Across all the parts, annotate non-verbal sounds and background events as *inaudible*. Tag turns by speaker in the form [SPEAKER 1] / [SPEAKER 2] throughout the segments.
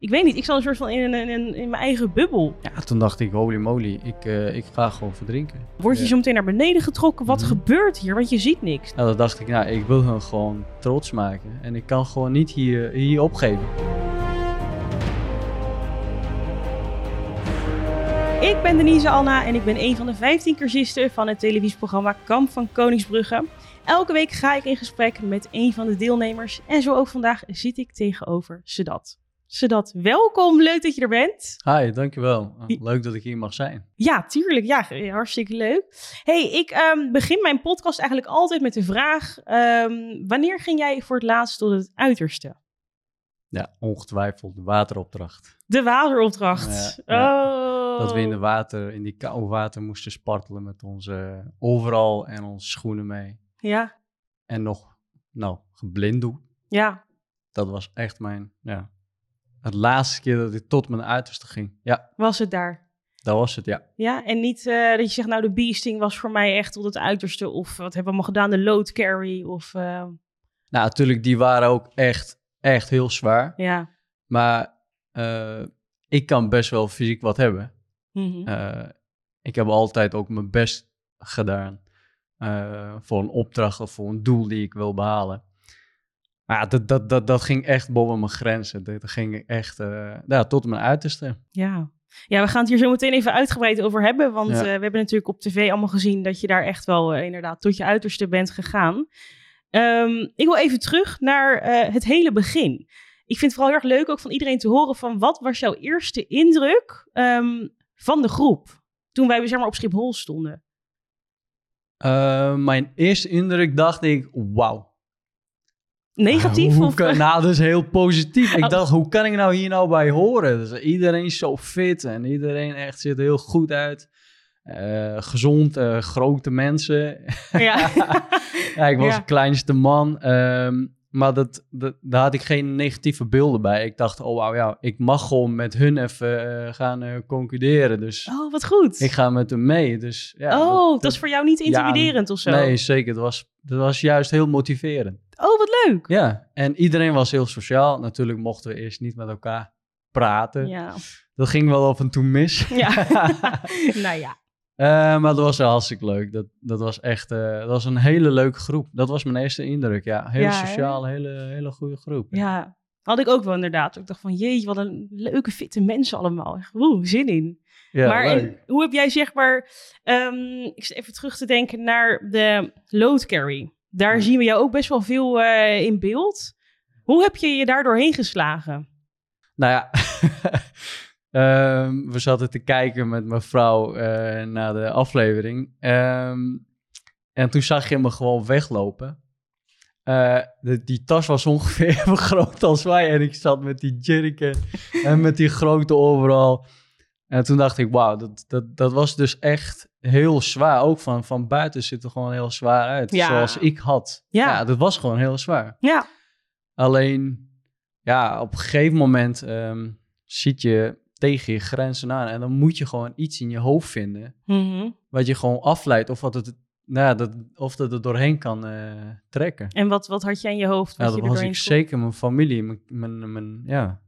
[SPEAKER 1] Ik weet niet, ik zat een soort van in, in, in, in mijn eigen bubbel.
[SPEAKER 2] Ja, toen dacht ik, holy moly, ik, eh, ik ga gewoon verdrinken.
[SPEAKER 1] Word je
[SPEAKER 2] Ja.
[SPEAKER 1] zo meteen naar beneden getrokken? Wat
[SPEAKER 2] Mhm.
[SPEAKER 1] gebeurt hier? Want je ziet niks.
[SPEAKER 2] Nou, dan dacht ik, nou, ik wil hun gewoon trots maken. En ik kan gewoon niet hier, hier opgeven.
[SPEAKER 1] Ik ben Denise Anna en ik ben een van de 15 cursisten van het televisieprogramma Kamp van Koningsbrugge. Elke week ga ik in gesprek met een van de deelnemers en zo ook vandaag zit ik tegenover Sedat. Sedat, welkom, leuk dat je er bent.
[SPEAKER 2] Hi, dankjewel. Uh, Leuk dat ik hier mag zijn.
[SPEAKER 1] Ja, tuurlijk. Ja, hartstikke leuk. hey, ik ehm, begin mijn podcast eigenlijk altijd met de vraag: ehm, wanneer ging jij voor het laatst tot het uiterste?
[SPEAKER 2] Ja, ongetwijfeld de wateropdracht.
[SPEAKER 1] De wateropdracht.
[SPEAKER 2] Ja,
[SPEAKER 1] Oh.
[SPEAKER 2] Dat we in de water, in die koude water moesten spartelen met onze overal en onze schoenen mee.
[SPEAKER 1] Ja,
[SPEAKER 2] En nog, nou, geblinddoekt.
[SPEAKER 1] ja.
[SPEAKER 2] Dat was echt mijn, ja, het laatste keer dat ik tot mijn uiterste ging. Ja,
[SPEAKER 1] Was het daar?
[SPEAKER 2] dat was het, ja.
[SPEAKER 1] Ja, en niet eh, dat je zegt, nou, de beasting was voor mij echt tot het uiterste. Of wat hebben we allemaal gedaan? De load carry. Of eh,
[SPEAKER 2] Nou, natuurlijk, die waren ook echt, echt heel zwaar.
[SPEAKER 1] ja.
[SPEAKER 2] Maar eh, ik kan best wel fysiek wat hebben.
[SPEAKER 1] Mhm.
[SPEAKER 2] Ik heb altijd ook mijn best gedaan voor een opdracht of voor een doel die ik wil behalen. Maar ja, dat, dat, dat, dat ging echt boven mijn grenzen. Dat ging echt eh, ja, tot mijn uiterste.
[SPEAKER 1] Ja. Ja, we gaan het hier zo meteen even uitgebreid over hebben. Want
[SPEAKER 2] Ja.
[SPEAKER 1] eh, we hebben natuurlijk op tv allemaal gezien dat je daar echt wel eh, inderdaad tot je uiterste bent gegaan. Ehm, ik wil even terug naar het hele begin. Ik vind het vooral heel erg leuk ook van iedereen te horen van wat was jouw eerste indruk ehm, van de groep toen wij zeg maar op Schiphol stonden.
[SPEAKER 2] Mijn eerste indruk dacht ik, wauw.
[SPEAKER 1] Negatief?
[SPEAKER 2] Hoe
[SPEAKER 1] of,
[SPEAKER 2] kan, nou, dat is heel positief. Ik
[SPEAKER 1] Oh.
[SPEAKER 2] dacht, hoe kan ik nou hier nou bij horen? Dus iedereen is zo fit en iedereen echt ziet er heel goed uit. Eh, gezond, eh, grote mensen.
[SPEAKER 1] ja. *laughs*
[SPEAKER 2] Ja, ik was
[SPEAKER 1] Ja.
[SPEAKER 2] de kleinste man. ehm, maar dat, dat, daar had ik geen negatieve beelden bij. Ik dacht, oh wauw, ja, ik mag gewoon met hun even eh, gaan eh, concurreren. Dus
[SPEAKER 1] Oh, wat goed.
[SPEAKER 2] ik ga met hem mee. Dus, ja,
[SPEAKER 1] oh, dat, is voor jou niet intimiderend of zo?
[SPEAKER 2] Nee, zeker. Dat was, dat was juist heel motiverend.
[SPEAKER 1] Oh, wat leuk.
[SPEAKER 2] Ja, en iedereen was heel sociaal. Natuurlijk mochten we eerst niet met elkaar praten.
[SPEAKER 1] Ja.
[SPEAKER 2] Dat ging wel af en toe mis.
[SPEAKER 1] ja. *laughs* nou ja.
[SPEAKER 2] Eh, maar dat was hartstikke leuk. Dat, dat was echt eh, dat was een hele leuke groep. Dat was mijn eerste indruk. Ja, heel
[SPEAKER 1] Ja,
[SPEAKER 2] sociaal, hele, hele goede groep.
[SPEAKER 1] Ja, had ik ook wel inderdaad. Ik dacht van, jeetje, wat een leuke, fitte mensen allemaal. Echt, zin in.
[SPEAKER 2] Ja,
[SPEAKER 1] maar hoe heb jij zeg maar, ehm, ik zit even terug te denken naar de load carry. Daar
[SPEAKER 2] Ja.
[SPEAKER 1] zien we jou ook best wel veel eh, in beeld. Hoe heb je je daar doorheen geslagen?
[SPEAKER 2] Nou ja, *laughs* ehm, we zaten te kijken met mijn vrouw eh, naar de aflevering. Ehm, en toen zag je me gewoon weglopen. Eh, de- die tas was ongeveer *laughs* even groot als wij. En ik zat met die jerrycan en met die grote overal. En toen dacht ik, wauw, dat, dat, dat was dus echt heel zwaar. Ook van, van buiten ziet er gewoon heel zwaar uit.
[SPEAKER 1] Ja.
[SPEAKER 2] Zoals ik had.
[SPEAKER 1] Ja.
[SPEAKER 2] ja, dat was gewoon heel zwaar.
[SPEAKER 1] Ja,
[SPEAKER 2] Alleen, ja, op een gegeven moment ehm zit je tegen je grenzen aan. En dan moet je gewoon iets in je hoofd vinden.
[SPEAKER 1] Mhm.
[SPEAKER 2] Wat je gewoon afleidt. Of, wat het, nou, ja, dat, of dat er doorheen kan eh, trekken.
[SPEAKER 1] En wat, wat had jij in je hoofd?
[SPEAKER 2] Ja, dat
[SPEAKER 1] je
[SPEAKER 2] was ik zeker. Mijn familie, mijn, mijn, mijn, ja,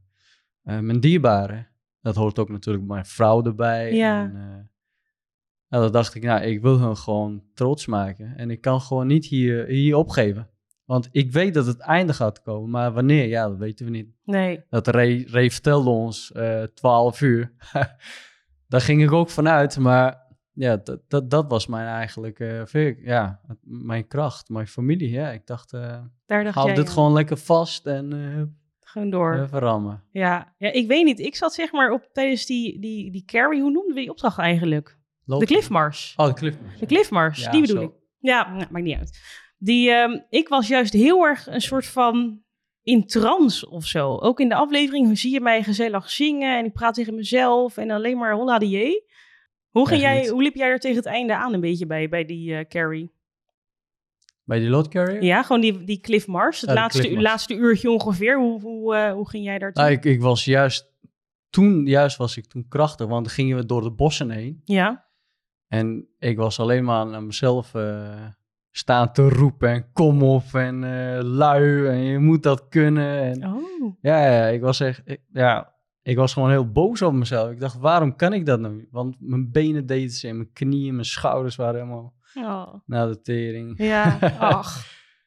[SPEAKER 2] eh, mijn dierbaren. Dat hoort ook natuurlijk mijn vrouw erbij.
[SPEAKER 1] Ja.
[SPEAKER 2] En, ja, dat dacht ik, nou, ik wil hun gewoon trots maken. En ik kan gewoon niet hier, hier opgeven. Want ik weet dat het einde gaat komen. Maar wanneer, ja, dat weten we niet.
[SPEAKER 1] Nee.
[SPEAKER 2] Dat Ray, Ray vertelde ons eh 12 uur. *laughs* Daar ging ik ook vanuit. Maar ja, dat, dat, dat was mijn eigenlijk, eh, ja, mijn kracht, mijn familie. Ja, ik dacht,
[SPEAKER 1] Daar dacht
[SPEAKER 2] hou
[SPEAKER 1] jij
[SPEAKER 2] dit
[SPEAKER 1] aan.
[SPEAKER 2] gewoon lekker vast en
[SPEAKER 1] Gewoon door.
[SPEAKER 2] even rammen.
[SPEAKER 1] Ja. ja, ik weet niet. Ik zat zeg maar op tijdens die, die, die carry, hoe noemden we die opdracht eigenlijk?
[SPEAKER 2] Loop-
[SPEAKER 1] De cliffmars.
[SPEAKER 2] Oh, de cliff.
[SPEAKER 1] De cliffmars,
[SPEAKER 2] Ja,
[SPEAKER 1] die bedoel
[SPEAKER 2] zo.
[SPEAKER 1] ik. Ja, nou, maakt niet uit. Die, ehm, ik was juist heel erg een soort van in trance of zo. Ook in de aflevering zie je mij gezellig zingen en ik praat tegen mezelf en alleen maar holla die je. Hoe, ging jij, hoe liep jij er tegen het einde aan een beetje bij, bij die eh, carry?
[SPEAKER 2] Bij die load carrier?
[SPEAKER 1] Ja, gewoon die, die Cliff Mars, het
[SPEAKER 2] Ja, de
[SPEAKER 1] laatste,
[SPEAKER 2] Cliff Mars.
[SPEAKER 1] laatste uurtje ongeveer. Hoe, hoe, eh, hoe ging jij daar
[SPEAKER 2] Nou, ik, ik was juist, toen juist was ik toen krachtig, want dan gingen we door de bossen heen.
[SPEAKER 1] Ja,
[SPEAKER 2] En ik was alleen maar aan mezelf eh, staan te roepen en kom op en eh, lui en je moet dat kunnen. En,
[SPEAKER 1] oh.
[SPEAKER 2] ja, ja, ik was echt, ik- ja, ik was gewoon heel boos op mezelf. Ik dacht, waarom kan ik dat nu? Want mijn benen deden ze en mijn knieën, mijn schouders waren helemaal
[SPEAKER 1] Oh.
[SPEAKER 2] naar de tering.
[SPEAKER 1] Ja, *laughs* ach.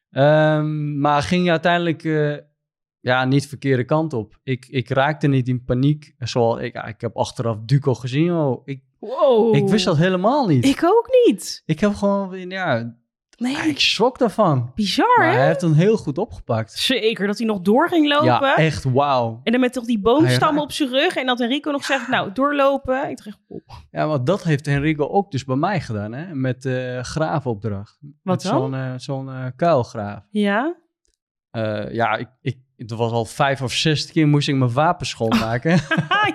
[SPEAKER 2] Ehm, maar ging uiteindelijk eh, ja, niet de verkeerde kant op. Ik, ik raakte niet in paniek. Zoals ik, ik heb achteraf Duco gezien. Oh, ik,
[SPEAKER 1] Wow.
[SPEAKER 2] ik wist dat helemaal niet. Ik,
[SPEAKER 1] Ik ook niet.
[SPEAKER 2] heb gewoon, ja,
[SPEAKER 1] Nee,
[SPEAKER 2] ik schrok daarvan.
[SPEAKER 1] bizar
[SPEAKER 2] Maar
[SPEAKER 1] hè?
[SPEAKER 2] hij heeft hem heel goed opgepakt.
[SPEAKER 1] Zeker dat hij nog door ging lopen.
[SPEAKER 2] Ja, echt wauw.
[SPEAKER 1] En dan met toch die boomstammen op zijn rug. En dat Enrico nog zegt, nou, doorlopen. Ik dacht, oh,
[SPEAKER 2] Ja, want dat heeft Enrico ook dus bij mij gedaan, hè? Met eh graafopdracht.
[SPEAKER 1] Wat
[SPEAKER 2] Met
[SPEAKER 1] dan?
[SPEAKER 2] Zo'n eh, zo'n eh, kuilgraaf.
[SPEAKER 1] ja?
[SPEAKER 2] Ja, ik, ik, het was al vijf of zes keer moest ik mijn wapen *laughs* schoonmaken.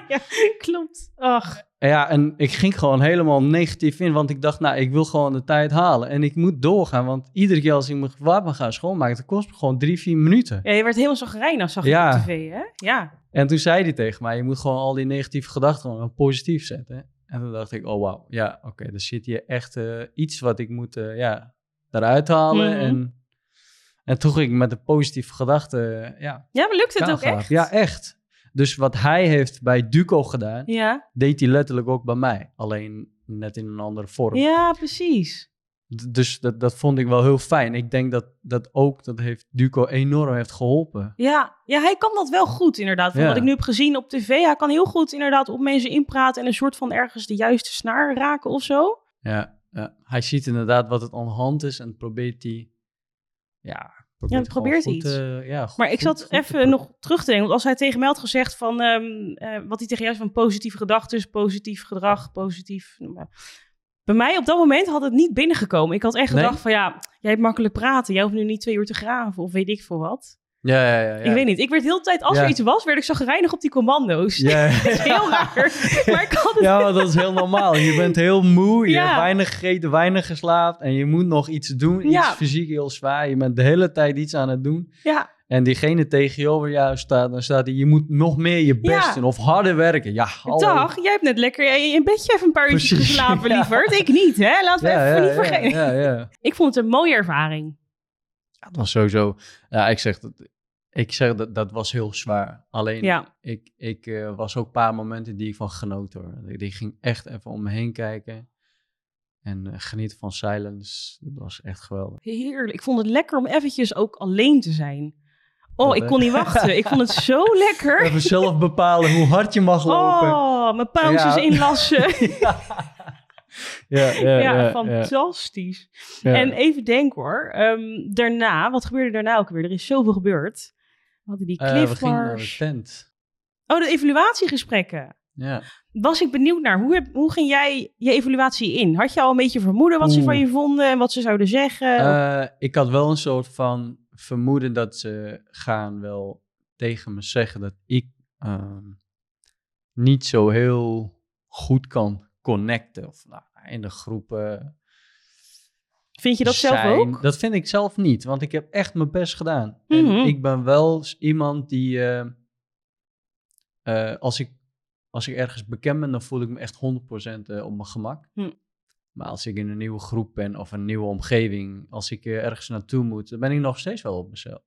[SPEAKER 1] ja, klopt. Ach,
[SPEAKER 2] En ja, en ik ging gewoon helemaal negatief in, want ik dacht, nou, ik wil gewoon de tijd halen. En ik moet doorgaan, want iedere keer als ik mijn wapen ga schoonmaken, dat kost me gewoon drie, vier minuten.
[SPEAKER 1] ja, je werd helemaal zagrijnig, zag
[SPEAKER 2] Ja.
[SPEAKER 1] ik op tv, hè? Ja.
[SPEAKER 2] En toen zei hij tegen mij, je moet gewoon al die negatieve gedachten gewoon positief zetten. En toen dacht ik, oh wauw, ja, oké, er zit hier echt eh, iets wat ik moet, eh, ja, eruit halen.
[SPEAKER 1] Mhm.
[SPEAKER 2] En, en toen ging ik met de positieve gedachten, eh, ja,
[SPEAKER 1] Ja, maar lukt het ook echt?
[SPEAKER 2] Ja, echt. Dus wat hij heeft bij Duco gedaan,
[SPEAKER 1] Ja,
[SPEAKER 2] deed hij letterlijk ook bij mij. Alleen net in een andere vorm.
[SPEAKER 1] ja precies.
[SPEAKER 2] D- Dus dat, dat vond ik wel heel fijn. Ik denk dat dat ook, dat heeft Duco enorm heeft geholpen.
[SPEAKER 1] Ja, ja, hij kan dat wel goed inderdaad. Van
[SPEAKER 2] Ja.
[SPEAKER 1] wat ik nu heb gezien op tv, hij kan heel goed inderdaad op mensen inpraten en een soort van ergens de juiste snaar raken of zo.
[SPEAKER 2] Ja, ja. hij ziet inderdaad wat het aan de hand is en probeert hij, ja, probeert, gewoon
[SPEAKER 1] probeert
[SPEAKER 2] goed,
[SPEAKER 1] iets.
[SPEAKER 2] eh, ja,
[SPEAKER 1] Maar ik zat
[SPEAKER 2] goed
[SPEAKER 1] even nog terug te denken. Want als hij tegen mij had gezegd van... ehm, eh, wat hij tegen jou zei van positieve gedachten, positief gedrag, positief... Bij mij op dat moment had het niet binnengekomen. Ik had echt
[SPEAKER 2] Nee?
[SPEAKER 1] gedacht van ja, jij hebt makkelijk praten. Jij hoeft nu niet twee uur te graven of weet ik veel wat.
[SPEAKER 2] Ja, ja, ja. ja.
[SPEAKER 1] Ik weet niet. Ik werd de hele tijd, als er iets was, werd ik zo gereinig op die commando's.
[SPEAKER 2] Ja, *laughs*
[SPEAKER 1] Dat is heel raar. *laughs* Maar ik had het...
[SPEAKER 2] ja, maar dat is heel normaal. Je bent heel moe, je hebt weinig gegeten, weinig geslapen en je moet nog iets doen. Iets
[SPEAKER 1] Ja.
[SPEAKER 2] fysiek heel zwaar. Je bent de hele tijd iets aan het doen.
[SPEAKER 1] Ja,
[SPEAKER 2] En diegene tegenover jou staat, dan staat hij, je moet nog meer je best
[SPEAKER 1] Ja.
[SPEAKER 2] doen of harder werken. Ja, hallo.
[SPEAKER 1] dag. Jij hebt net lekker in je bedje even een paar uurtjes geslapen, *laughs*
[SPEAKER 2] ja.
[SPEAKER 1] lieverd. Ik niet, hè? Laten we
[SPEAKER 2] Ja,
[SPEAKER 1] even niet vergeten.
[SPEAKER 2] Ja, ja, ja.
[SPEAKER 1] Ik vond het een mooie ervaring.
[SPEAKER 2] Ja, het was sowieso, ja, ik zeg dat, ik zeg dat, dat was heel zwaar. Alleen,
[SPEAKER 1] Ja.
[SPEAKER 2] ik, ik eh, was ook een paar momenten die ik van genoten hoor. Die, die ging echt even om me heen kijken en eh, genieten van silence. Dat was echt geweldig.
[SPEAKER 1] Heerlijk. Ik vond het lekker om eventjes ook alleen te zijn. Oh,
[SPEAKER 2] Dat,
[SPEAKER 1] ik
[SPEAKER 2] hè?
[SPEAKER 1] kon niet wachten. Ik vond het zo *laughs* lekker.
[SPEAKER 2] Even zelf bepalen hoe hard je mag lopen.
[SPEAKER 1] Oh, mijn pauzes
[SPEAKER 2] Ja. *laughs*
[SPEAKER 1] inlassen.
[SPEAKER 2] ja, ja,
[SPEAKER 1] ja,
[SPEAKER 2] ja,
[SPEAKER 1] fantastisch. En even denken hoor. ehm, daarna, wat gebeurde daarna ook weer? Er is zoveel gebeurd. We hadden die
[SPEAKER 2] Eh,
[SPEAKER 1] Cliff
[SPEAKER 2] we gingen naar de
[SPEAKER 1] Bars.
[SPEAKER 2] tent.
[SPEAKER 1] Oh, de evaluatiegesprekken.
[SPEAKER 2] Ja.
[SPEAKER 1] Was ik benieuwd naar. Hoe, heb, hoe ging jij je evaluatie in? Had je al een beetje vermoeden wat ze van je vonden en wat ze zouden zeggen?
[SPEAKER 2] Eh, ik had wel een soort van vermoeden dat ze gaan wel tegen me zeggen dat ik ehm, niet zo heel goed kan connecten. Of nou, in de groepen.
[SPEAKER 1] Vind je dat zelf ook?
[SPEAKER 2] Dat vind ik zelf niet, want ik heb echt mijn best gedaan.
[SPEAKER 1] Mhm.
[SPEAKER 2] En ik ben wel iemand die, eh, eh, als, ik, als ik ergens bekend ben, dan voel ik me echt 100% eh, op mijn gemak.
[SPEAKER 1] Hm.
[SPEAKER 2] Maar als ik in een nieuwe groep ben of een nieuwe omgeving, als ik ergens naartoe moet, dan ben ik nog steeds wel op mezelf.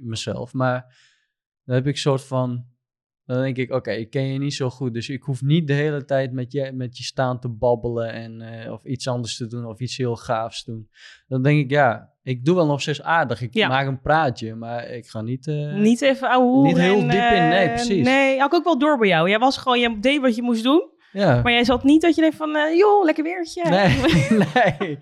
[SPEAKER 2] mezelf. Maar dan heb ik een soort van, dan denk ik, oké, ik ken je niet zo goed, dus ik hoef niet de hele tijd met je, met je staan te babbelen en, eh, of iets anders te doen of iets heel gaafs doen. Dan denk ik, ja, ik doe wel nog steeds aardig. Ik
[SPEAKER 1] Ja.
[SPEAKER 2] maak een praatje, maar ik ga niet... eh,
[SPEAKER 1] Niet even ouwe
[SPEAKER 2] Niet heel diep in, nee, precies.
[SPEAKER 1] Nee, had ik ook wel door bij jou. Jij was gewoon, jij deed wat je moest doen.
[SPEAKER 2] Ja.
[SPEAKER 1] Maar jij zat niet dat je denkt van, eh, joh, lekker weertje.
[SPEAKER 2] Nee, *laughs* *laughs* nee.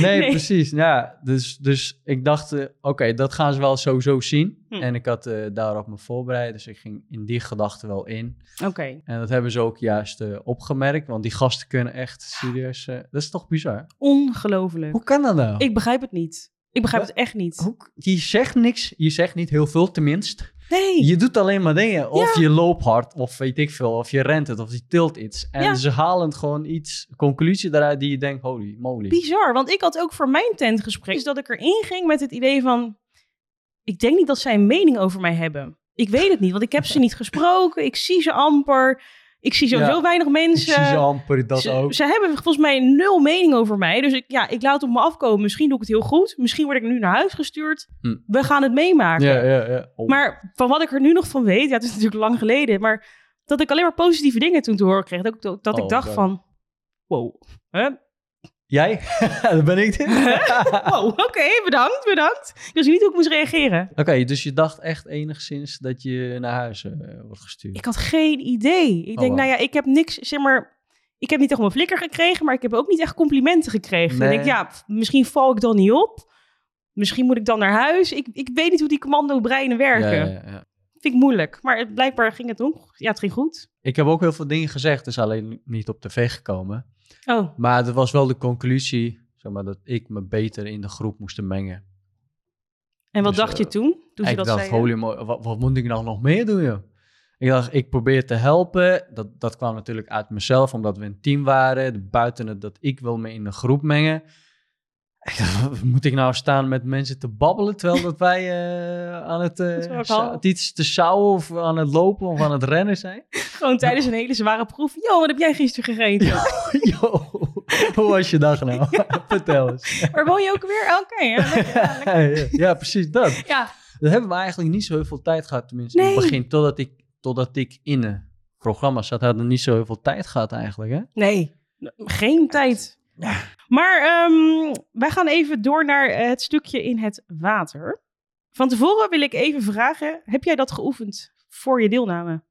[SPEAKER 2] Nee,
[SPEAKER 1] Nee.
[SPEAKER 2] precies. Ja, dus, dus ik dacht, eh, oké, dat gaan ze wel sowieso zien.
[SPEAKER 1] Hm.
[SPEAKER 2] En ik had eh, daarop me voorbereid, dus ik ging in die gedachte wel in.
[SPEAKER 1] Oké.
[SPEAKER 2] En dat hebben ze ook juist eh, opgemerkt, want die gasten kunnen echt serieus... dat is toch bizar?
[SPEAKER 1] Ongelooflijk.
[SPEAKER 2] Hoe kan dat nou?
[SPEAKER 1] Ik begrijp het niet. Ik begrijp
[SPEAKER 2] Wat?
[SPEAKER 1] het echt niet.
[SPEAKER 2] Hoe- je zegt niks, je zegt niet heel veel tenminste.
[SPEAKER 1] Nee.
[SPEAKER 2] Je doet alleen maar dingen. Of
[SPEAKER 1] Ja.
[SPEAKER 2] je loopt hard, of weet ik veel, of je rent het, of je tilt iets. En
[SPEAKER 1] Ja.
[SPEAKER 2] ze halen gewoon iets, conclusie daaruit die je denkt, holy moly.
[SPEAKER 1] Bizar, want ik had ook voor mijn tentgesprek is dat ik erin ging met het idee van, ik denk niet dat zij een mening over mij hebben. Ik weet het niet, want ik heb ze *laughs* niet gesproken. Ik zie ze amper. Ik zie sowieso
[SPEAKER 2] Ja,
[SPEAKER 1] weinig
[SPEAKER 2] Ik
[SPEAKER 1] mensen.
[SPEAKER 2] zie ze amper dat
[SPEAKER 1] ze,
[SPEAKER 2] ook.
[SPEAKER 1] ze hebben volgens mij nul mening over mij. Dus ik, ja, ik laat het op me afkomen. Misschien doe ik het heel goed. Misschien word ik nu naar huis gestuurd.
[SPEAKER 2] Hm.
[SPEAKER 1] We gaan het meemaken.
[SPEAKER 2] Ja, ja, ja. Oh.
[SPEAKER 1] Maar van wat ik er nu nog van weet, ja, het is natuurlijk lang geleden, maar dat ik alleen maar positieve dingen toen te horen kreeg. Dat, ik- dat, ik
[SPEAKER 2] Oh,
[SPEAKER 1] dacht van, wow. Hè?
[SPEAKER 2] Jij? *laughs* dat ben ik. *laughs*
[SPEAKER 1] Wow, oké, bedankt, bedankt. Ik wist niet hoe ik moest reageren.
[SPEAKER 2] Oké, dus je dacht echt enigszins dat je naar huis eh, wordt gestuurd.
[SPEAKER 1] Ik had geen idee. Ik
[SPEAKER 2] Oh,
[SPEAKER 1] denk,
[SPEAKER 2] wow.
[SPEAKER 1] nou ja, ik heb niks, zeg maar... Ik heb niet echt mijn flikker gekregen, maar ik heb ook niet echt complimenten gekregen.
[SPEAKER 2] Nee.
[SPEAKER 1] Ik denk, ja, pff, misschien val ik dan niet op. Misschien moet ik dan naar huis. Ik, ik weet niet hoe die commando-breinen werken.
[SPEAKER 2] Ja, ja, ja.
[SPEAKER 1] Vind ik moeilijk. Maar het, blijkbaar ging het nog. Ja, het ging goed.
[SPEAKER 2] Ik heb ook heel veel dingen gezegd, is alleen niet op tv gekomen.
[SPEAKER 1] Oh,
[SPEAKER 2] Maar dat was wel de conclusie, zeg maar, dat ik me beter in de groep moest mengen.
[SPEAKER 1] en wat
[SPEAKER 2] Dus,
[SPEAKER 1] dacht je
[SPEAKER 2] eh,
[SPEAKER 1] toen? Toen
[SPEAKER 2] ik
[SPEAKER 1] dat
[SPEAKER 2] dacht, holy wat, wat moet ik nou nog meer doen, joh? Ik dacht, ik probeer te helpen. Dat, dat kwam natuurlijk uit mezelf, omdat we een team waren. Buiten het dat ik wil me in de groep mengen. *laughs* Moet ik nou staan met mensen te babbelen, terwijl dat wij eh, aan het, eh,
[SPEAKER 1] al-
[SPEAKER 2] iets te sjouwen of aan het lopen of aan het rennen zijn?
[SPEAKER 1] Gewoon tijdens een hele zware proef. Yo, wat heb jij gisteren gegeten? *laughs*
[SPEAKER 2] Yo, hoe was je dag nou? *laughs* Vertel eens.
[SPEAKER 1] Waar woon je ook weer? Oké, ja, ja,
[SPEAKER 2] precies dat.
[SPEAKER 1] ja.
[SPEAKER 2] Dat hebben we eigenlijk niet zo heel veel tijd gehad, tenminste in het begin. Totdat ik, totdat ik in een programma zat, hadden we niet zo heel veel tijd gehad eigenlijk. Hè?
[SPEAKER 1] Nee, geen tijd. Maar ehm, wij gaan even door naar eh, het stukje in het water. Van tevoren wil ik even vragen, heb jij dat geoefend voor je deelname?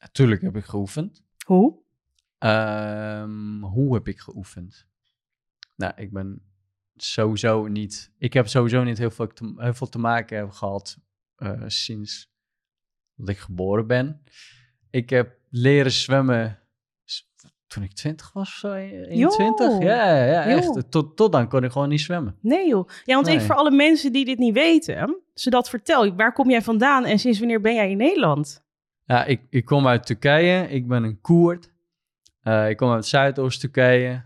[SPEAKER 2] Natuurlijk heb ik geoefend.
[SPEAKER 1] Hoe?
[SPEAKER 2] Ehm, hoe heb ik geoefend? Nou, ik ben sowieso niet... Ik heb sowieso niet heel veel te, heel veel te maken gehad eh, sinds dat ik geboren ben. Ik heb leren zwemmen toen ik 20 was of zo, 21.
[SPEAKER 1] Joh.
[SPEAKER 2] Ja, ja,
[SPEAKER 1] Joh.
[SPEAKER 2] echt. Tot, tot dan kon ik gewoon niet zwemmen.
[SPEAKER 1] Nee joh. Ja, want even
[SPEAKER 2] Nee.
[SPEAKER 1] voor alle mensen die dit niet weten, zodat vertel, waar kom jij vandaan en sinds wanneer ben jij in Nederland?
[SPEAKER 2] Ja, ik, ik kom uit Turkije. Ik ben een Koerd. Eh, ik kom uit Zuidoost-Turkije.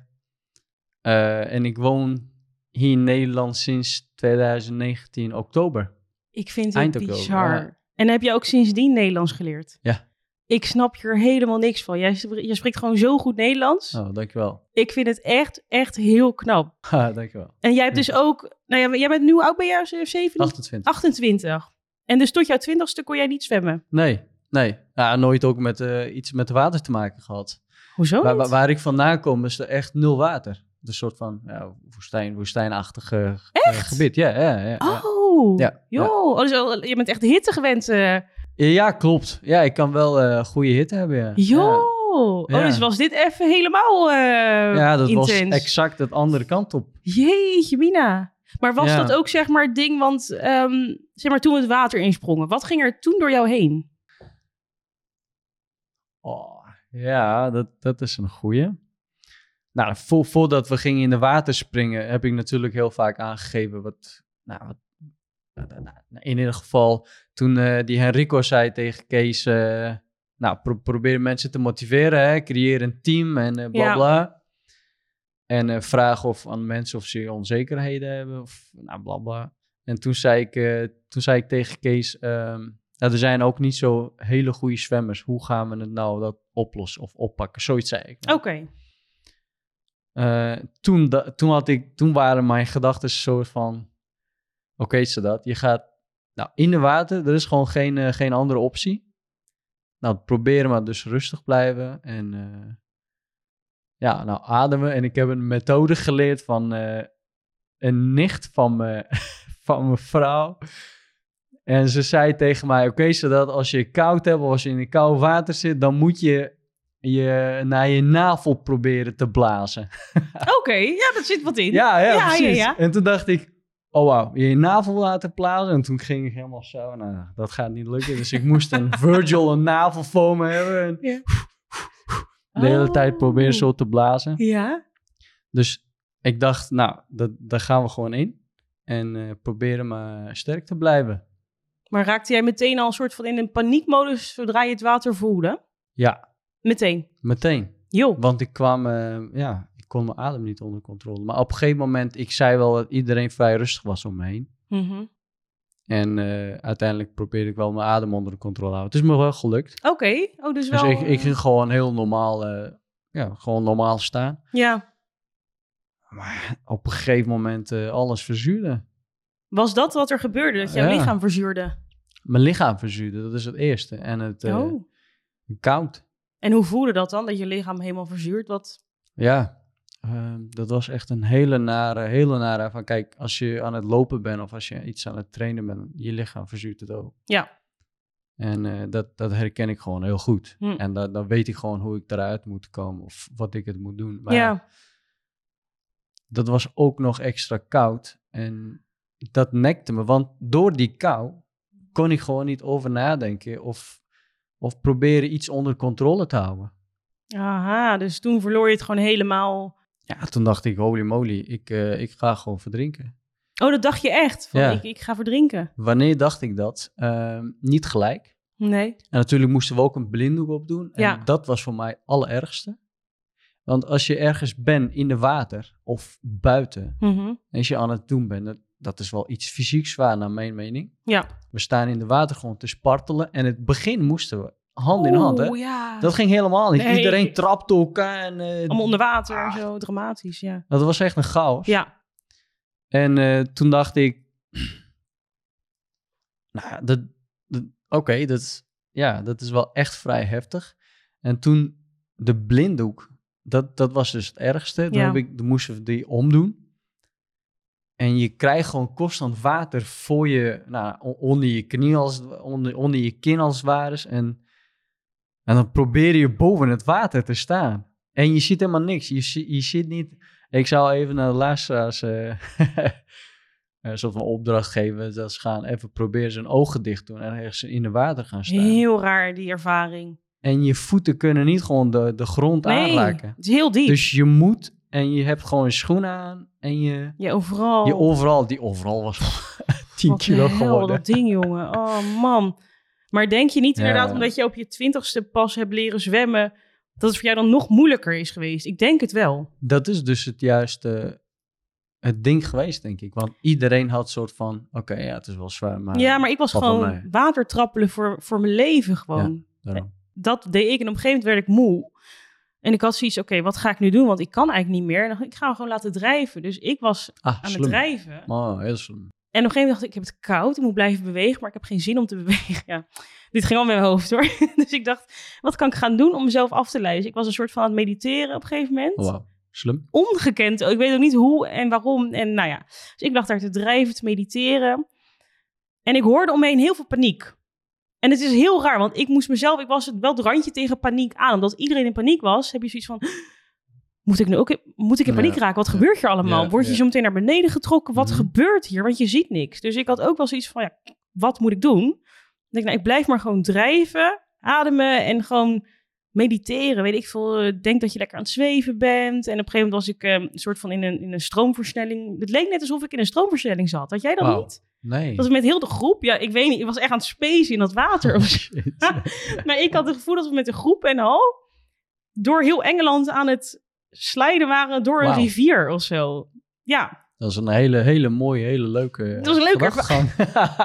[SPEAKER 2] Eh, en ik woon hier in Nederland sinds 2019 oktober.
[SPEAKER 1] Ik vind het
[SPEAKER 2] Eind oktober,
[SPEAKER 1] bizar.
[SPEAKER 2] ja.
[SPEAKER 1] En heb je ook sindsdien Nederlands geleerd?
[SPEAKER 2] Ja.
[SPEAKER 1] Ik snap hier helemaal niks van. Jij, spreekt gewoon zo goed Nederlands.
[SPEAKER 2] Oh, dankjewel.
[SPEAKER 1] Ik vind het echt, echt heel knap. *laughs*
[SPEAKER 2] Ha, dankjewel.
[SPEAKER 1] En jij hebt dus ook, nou ja, jij bent nu oud ben jij? 7?
[SPEAKER 2] 28.
[SPEAKER 1] 28. En dus tot jouw twintigste kon jij niet zwemmen.
[SPEAKER 2] Nee, nee. Ja, nooit ook met eh, iets met water te maken gehad.
[SPEAKER 1] Hoezo
[SPEAKER 2] Waar, waar, ik vandaan kom is er echt nul water. Een soort van ja, woestijn, woestijnachtig eh, gebied. Ja, ja, ja. ja.
[SPEAKER 1] Oh,
[SPEAKER 2] Ja,
[SPEAKER 1] joh. Oh, dus je bent echt hitte gewend. eh
[SPEAKER 2] Ja, klopt. Ja, ik kan wel eh goede hitte hebben, ja.
[SPEAKER 1] joh.
[SPEAKER 2] Ja.
[SPEAKER 1] Oh, dus was dit even helemaal eh
[SPEAKER 2] Ja, dat
[SPEAKER 1] intens.
[SPEAKER 2] was exact het andere kant op.
[SPEAKER 1] Jeetje, Mina. Maar was
[SPEAKER 2] Ja.
[SPEAKER 1] dat ook zeg maar het ding, want ehm, zeg maar toen we het water insprongen, wat ging er toen door jou heen?
[SPEAKER 2] Oh, ja, dat, dat is een goeie. Nou, vo- voordat we gingen in de water springen, heb ik natuurlijk heel vaak aangegeven wat... Nou, wat in ieder geval, toen eh, die Henrico zei tegen Kees... eh, nou, pro- probeer mensen te motiveren, hè, creëer een team en eh, bla
[SPEAKER 1] Ja.
[SPEAKER 2] bla. En vraag of aan mensen of ze onzekerheden hebben of nou, bla bla. En toen zei ik, toen zei ik tegen Kees... ehm, nou, er zijn ook niet zo hele goede zwemmers. Hoe gaan we het nou dat oplossen of oppakken? Zoiets zei ik.
[SPEAKER 1] Oké.
[SPEAKER 2] Toen, toen, had ik, toen waren mijn gedachten een soort van... Oké, is dat. Je gaat nou, in de water. Er is gewoon geen, eh, geen andere optie. Nou, probeer maar dus rustig blijven. En eh, ja, nou ademen. En ik heb een methode geleerd van eh, een nicht van, me, *laughs* van mijn vrouw. En ze zei tegen mij, oké, zodat als je koud hebt of als je in een koud water zit, dan moet je je naar je navel proberen te blazen. *laughs*
[SPEAKER 1] Oké, ja, dat zit wat in.
[SPEAKER 2] Ja, ja,
[SPEAKER 1] Ja, ja,
[SPEAKER 2] precies.
[SPEAKER 1] ja.
[SPEAKER 2] En toen dacht ik, oh wauw, je navel laten blazen. En toen ging ik helemaal zo, nou, dat gaat niet lukken. Dus ik moest een *laughs* Virgil, een navelfoam hebben. En
[SPEAKER 1] Ja.
[SPEAKER 2] de hele
[SPEAKER 1] Oh.
[SPEAKER 2] tijd proberen zo te blazen.
[SPEAKER 1] Ja.
[SPEAKER 2] Dus ik dacht, nou, dat, daar gaan we gewoon in. En eh, proberen maar sterk te blijven.
[SPEAKER 1] Maar raakte jij meteen al een soort van in een paniekmodus zodra je het water voelde?
[SPEAKER 2] Ja,
[SPEAKER 1] Meteen.
[SPEAKER 2] meteen.
[SPEAKER 1] Jo.
[SPEAKER 2] Want ik kwam, eh, ja, kon mijn adem niet onder controle. Maar op een gegeven moment, ik zei wel dat iedereen vrij rustig was om me heen.
[SPEAKER 1] Mhm.
[SPEAKER 2] En eh, uiteindelijk probeerde ik wel mijn adem onder de controle te houden. Het is me wel gelukt.
[SPEAKER 1] Oké. Oh, dus
[SPEAKER 2] Dus
[SPEAKER 1] wel...
[SPEAKER 2] ik, ik ging gewoon heel normaal, eh, ja, gewoon normaal staan.
[SPEAKER 1] Ja.
[SPEAKER 2] Maar op een gegeven moment eh, alles verzuurde.
[SPEAKER 1] Was dat wat er gebeurde? Dat jouw
[SPEAKER 2] Ja.
[SPEAKER 1] lichaam verzuurde?
[SPEAKER 2] Mijn lichaam verzuurde, dat is het eerste. En het, eh,
[SPEAKER 1] oh.
[SPEAKER 2] Koud.
[SPEAKER 1] En hoe voelde dat dan, dat je lichaam helemaal verzuurt? Wat...
[SPEAKER 2] Ja, ehm, dat was echt een hele nare, hele nare van kijk, als je aan het lopen bent of als je iets aan het trainen bent, je lichaam verzuurt het ook.
[SPEAKER 1] Ja.
[SPEAKER 2] En eh, dat, dat herken ik gewoon heel goed.
[SPEAKER 1] Hm.
[SPEAKER 2] En da- dan weet ik gewoon hoe ik eruit moet komen of wat ik het moet doen. Maar
[SPEAKER 1] ja.
[SPEAKER 2] dat was ook nog extra koud. En dat nekte me, want door die kou kon ik gewoon niet over nadenken of, of proberen iets onder controle te houden.
[SPEAKER 1] Aha, dus toen verloor je het gewoon helemaal.
[SPEAKER 2] Ja, toen dacht ik, holy moly, ik, eh, ik ga gewoon verdrinken.
[SPEAKER 1] Oh, dat dacht je echt? Van,
[SPEAKER 2] Ja.
[SPEAKER 1] ik, ik ga verdrinken.
[SPEAKER 2] Wanneer dacht ik dat? Ehm, niet gelijk.
[SPEAKER 1] Nee.
[SPEAKER 2] En natuurlijk moesten we ook een blinddoek opdoen. En
[SPEAKER 1] Ja.
[SPEAKER 2] dat was voor mij het allerergste. Want als je ergens bent in de water of buiten, en als je aan het doen bent, dat, dat is wel iets fysiek zwaar naar mijn mening.
[SPEAKER 1] Ja.
[SPEAKER 2] We staan in de watergrond te spartelen en het begin moesten we hand in hand. Hè?
[SPEAKER 1] Oeh, ja.
[SPEAKER 2] Dat ging helemaal niet.
[SPEAKER 1] Nee.
[SPEAKER 2] Iedereen trapte elkaar. En, eh,
[SPEAKER 1] Allemaal onder water en
[SPEAKER 2] Ah.
[SPEAKER 1] zo, dramatisch, ja.
[SPEAKER 2] Dat was echt een chaos.
[SPEAKER 1] Ja.
[SPEAKER 2] En eh, toen dacht ik, *clears throat* nou dat, dat, oké, dat, is- ja, dat is wel echt vrij heftig. En toen de blinddoek, dat, dat was dus het ergste. Toen,
[SPEAKER 1] Ja.
[SPEAKER 2] heb ik, toen moesten we die omdoen. En je krijgt gewoon constant water voor je, nou, onder je knie, als, onder, onder je kin als het ware is. En, en dan probeer je boven het water te staan. En je ziet helemaal niks. Je, je ziet niet... Ik zou even naar de luisteraars eh, een soort van opdracht geven. Dat ze gaan even proberen zijn ogen dicht doen en ergens in de water gaan staan.
[SPEAKER 1] Heel raar, die ervaring.
[SPEAKER 2] En je voeten kunnen niet gewoon de, de grond
[SPEAKER 1] Nee,
[SPEAKER 2] aanraken.
[SPEAKER 1] het is heel diep.
[SPEAKER 2] Dus je moet en je hebt gewoon je schoenen aan en je,
[SPEAKER 1] ja, overal.
[SPEAKER 2] je overal, die overal was *laughs* 10
[SPEAKER 1] Wat
[SPEAKER 2] kilo geworden.
[SPEAKER 1] dat ding, jongen. Oh, man. Maar denk je niet
[SPEAKER 2] Ja.
[SPEAKER 1] inderdaad, omdat je op je twintigste pas hebt leren zwemmen, dat het voor jou dan nog moeilijker is geweest? Ik denk het wel.
[SPEAKER 2] Dat is dus het juiste het ding geweest, denk ik. Want iedereen had soort van, oké, ja, het is wel zwaar, maar...
[SPEAKER 1] ja, maar ik was gewoon watertrappelen voor, voor mijn leven gewoon.
[SPEAKER 2] daarom.
[SPEAKER 1] Dat deed ik en op een gegeven moment werd ik moe. En ik had zoiets, oké, wat ga ik nu doen? Want ik kan eigenlijk niet meer. En dan ik, ga hem gewoon laten drijven. Dus ik was
[SPEAKER 2] Ah,
[SPEAKER 1] aan het drijven.
[SPEAKER 2] Oh, heel slim.
[SPEAKER 1] En op een gegeven moment dacht ik, ik heb het koud, ik moet blijven bewegen, maar ik heb geen zin om te *laughs* bewegen. Ja, dit ging al met mijn hoofd hoor. *laughs* Dus ik dacht, wat kan ik gaan doen om mezelf af te leiden? Dus ik was een soort van aan het mediteren op een gegeven moment.
[SPEAKER 2] Oh, wauw. Slim.
[SPEAKER 1] Ongekend, ik weet ook niet hoe en waarom. En nou ja, dus ik lag daar te drijven, te mediteren. En ik hoorde omheen heel veel paniek. En het is heel raar, want ik moest mezelf, ik was het wel het randje tegen paniek aan. Omdat iedereen in paniek was, heb je zoiets van, moet ik nu ook, in- moet ik in paniek raken? Wat gebeurt hier allemaal? Word je zo meteen naar beneden getrokken? Wat
[SPEAKER 2] Mhm.
[SPEAKER 1] gebeurt hier? Want je ziet niks. Dus ik had ook wel zoiets van, ja, wat moet ik doen? Ik denk, nou, ik blijf maar gewoon drijven, ademen en gewoon mediteren. Weet ik veel, eh, denk dat je lekker aan het zweven bent. En op een gegeven moment was ik eh, een soort van in een, in een stroomversnelling. Het leek net alsof ik in een stroomversnelling zat. Had jij dat niet?
[SPEAKER 2] Nee.
[SPEAKER 1] Dat was met heel de groep. Ja, ik weet niet. Ik was echt aan het spacen in dat water. *laughs*
[SPEAKER 2] Shit.
[SPEAKER 1] maar ik had het gevoel dat we met een groep en al door heel Engeland aan het slijden waren door een rivier of zo. Ja,
[SPEAKER 2] Dat is een hele, hele mooie, hele leuke.
[SPEAKER 1] Dat was een leuke.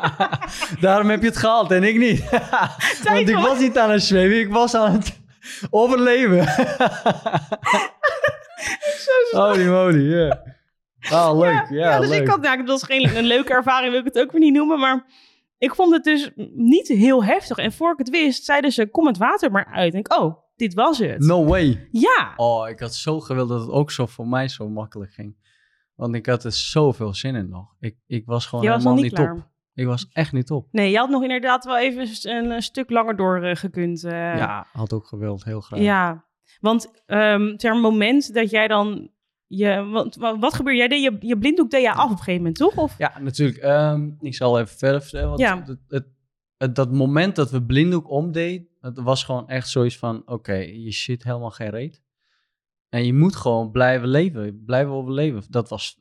[SPEAKER 1] *laughs*
[SPEAKER 2] Daarom heb je het gehaald en ik niet. *laughs* Want ik was niet aan het zweven, ik was aan het *laughs* overleven. Holy moly, ja. Oh, leuk. Ja,
[SPEAKER 1] Ja, dus
[SPEAKER 2] leuk.
[SPEAKER 1] ik had, nou, het was geen een leuke ervaring, wil ik het ook weer niet noemen, maar ik vond het dus niet heel heftig. En voor ik het wist, zeiden ze, kom het water maar uit. En ik, oh, dit was het.
[SPEAKER 2] No way.
[SPEAKER 1] Ja,
[SPEAKER 2] Oh, ik had zo gewild dat het ook zo voor mij zo makkelijk ging. Want ik had er zoveel zin in nog. Ik, ik was gewoon
[SPEAKER 1] was
[SPEAKER 2] helemaal
[SPEAKER 1] niet
[SPEAKER 2] niet op. Ik was echt niet op.
[SPEAKER 1] Nee, je had nog inderdaad wel even een, een stuk langer doorgekund. gekund. eh.
[SPEAKER 2] ja, had ook gewild, heel graag.
[SPEAKER 1] Ja, want um, ter moment dat jij dan... Je, wat, wat, wat gebeurde? Jij deed je, je blinddoek deed je af op een gegeven moment, toch? Of?
[SPEAKER 2] Ja, natuurlijk. Ehm, ik zal even verder vertellen. Want
[SPEAKER 1] Ja.
[SPEAKER 2] het, het, het- dat moment dat we blinddoek omdeed, het was gewoon echt zoiets van, oké, je zit helemaal geen reet. En je moet gewoon blijven leven, blijven overleven. Dat was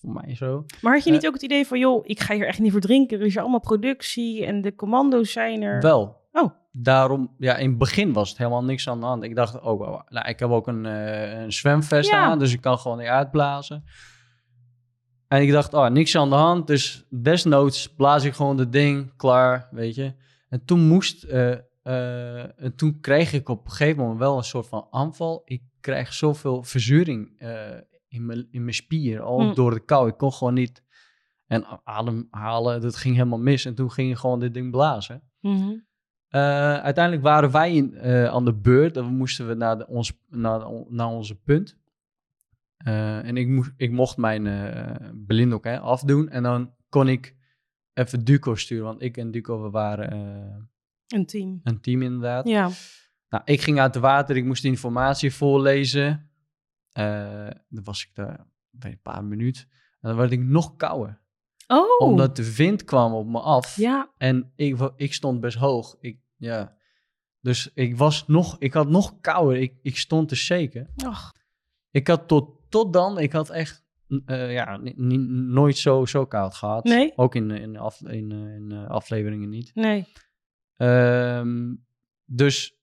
[SPEAKER 2] voor mij zo.
[SPEAKER 1] Maar had je
[SPEAKER 2] Eh.
[SPEAKER 1] niet ook het idee van, joh, ik ga hier echt niet voor drinken. Er is hier allemaal productie en de commando's zijn er.
[SPEAKER 2] Wel.
[SPEAKER 1] Oh.
[SPEAKER 2] Daarom, ja, in het begin was het helemaal niks aan de hand. Ik dacht, oh, nou, ik heb ook een, eh, een zwemvest
[SPEAKER 1] Ja.
[SPEAKER 2] aan, dus ik kan gewoon niet uitblazen. En ik dacht, oh, niks aan de hand, dus desnoods blaas ik gewoon het ding, klaar, weet je. En toen moest, eh, eh, en toen kreeg ik op een gegeven moment wel een soort van aanval. Ik krijg zoveel verzuring eh, in mijn in mijn spier, ook
[SPEAKER 1] Hm.
[SPEAKER 2] door de kou. Ik kon gewoon niet en ademhalen, dat ging helemaal mis. En toen ging je gewoon dit ding blazen.
[SPEAKER 1] Mhm.
[SPEAKER 2] Eh, uiteindelijk waren wij in, aan de beurt. Dan moesten we naar, de, ons, naar, naar onze punt. Eh, en ik, moest, ik mocht mijn eh blinddoek hè, afdoen. En dan kon ik even Duco sturen. Want ik en Duco, we waren eh,
[SPEAKER 1] Een team.
[SPEAKER 2] een team inderdaad.
[SPEAKER 1] Ja.
[SPEAKER 2] Nou, ik ging uit het water. Ik moest de informatie voorlezen. Dan was ik daar bij een paar minuten. En dan werd ik nog kouder.
[SPEAKER 1] Oh.
[SPEAKER 2] Omdat de wind kwam op me af.
[SPEAKER 1] Ja.
[SPEAKER 2] En ik, ik stond best hoog. Ik, ja. Dus ik was nog, ik had nog kouder. Ik, ik stond te shaken.
[SPEAKER 1] Och.
[SPEAKER 2] Ik had tot, tot dan, ik had echt eh, ja, nooit zo, zo koud gehad.
[SPEAKER 1] Nee?
[SPEAKER 2] Ook in, in, af, in, eh, in eh, afleveringen niet.
[SPEAKER 1] Nee.
[SPEAKER 2] Ehm, dus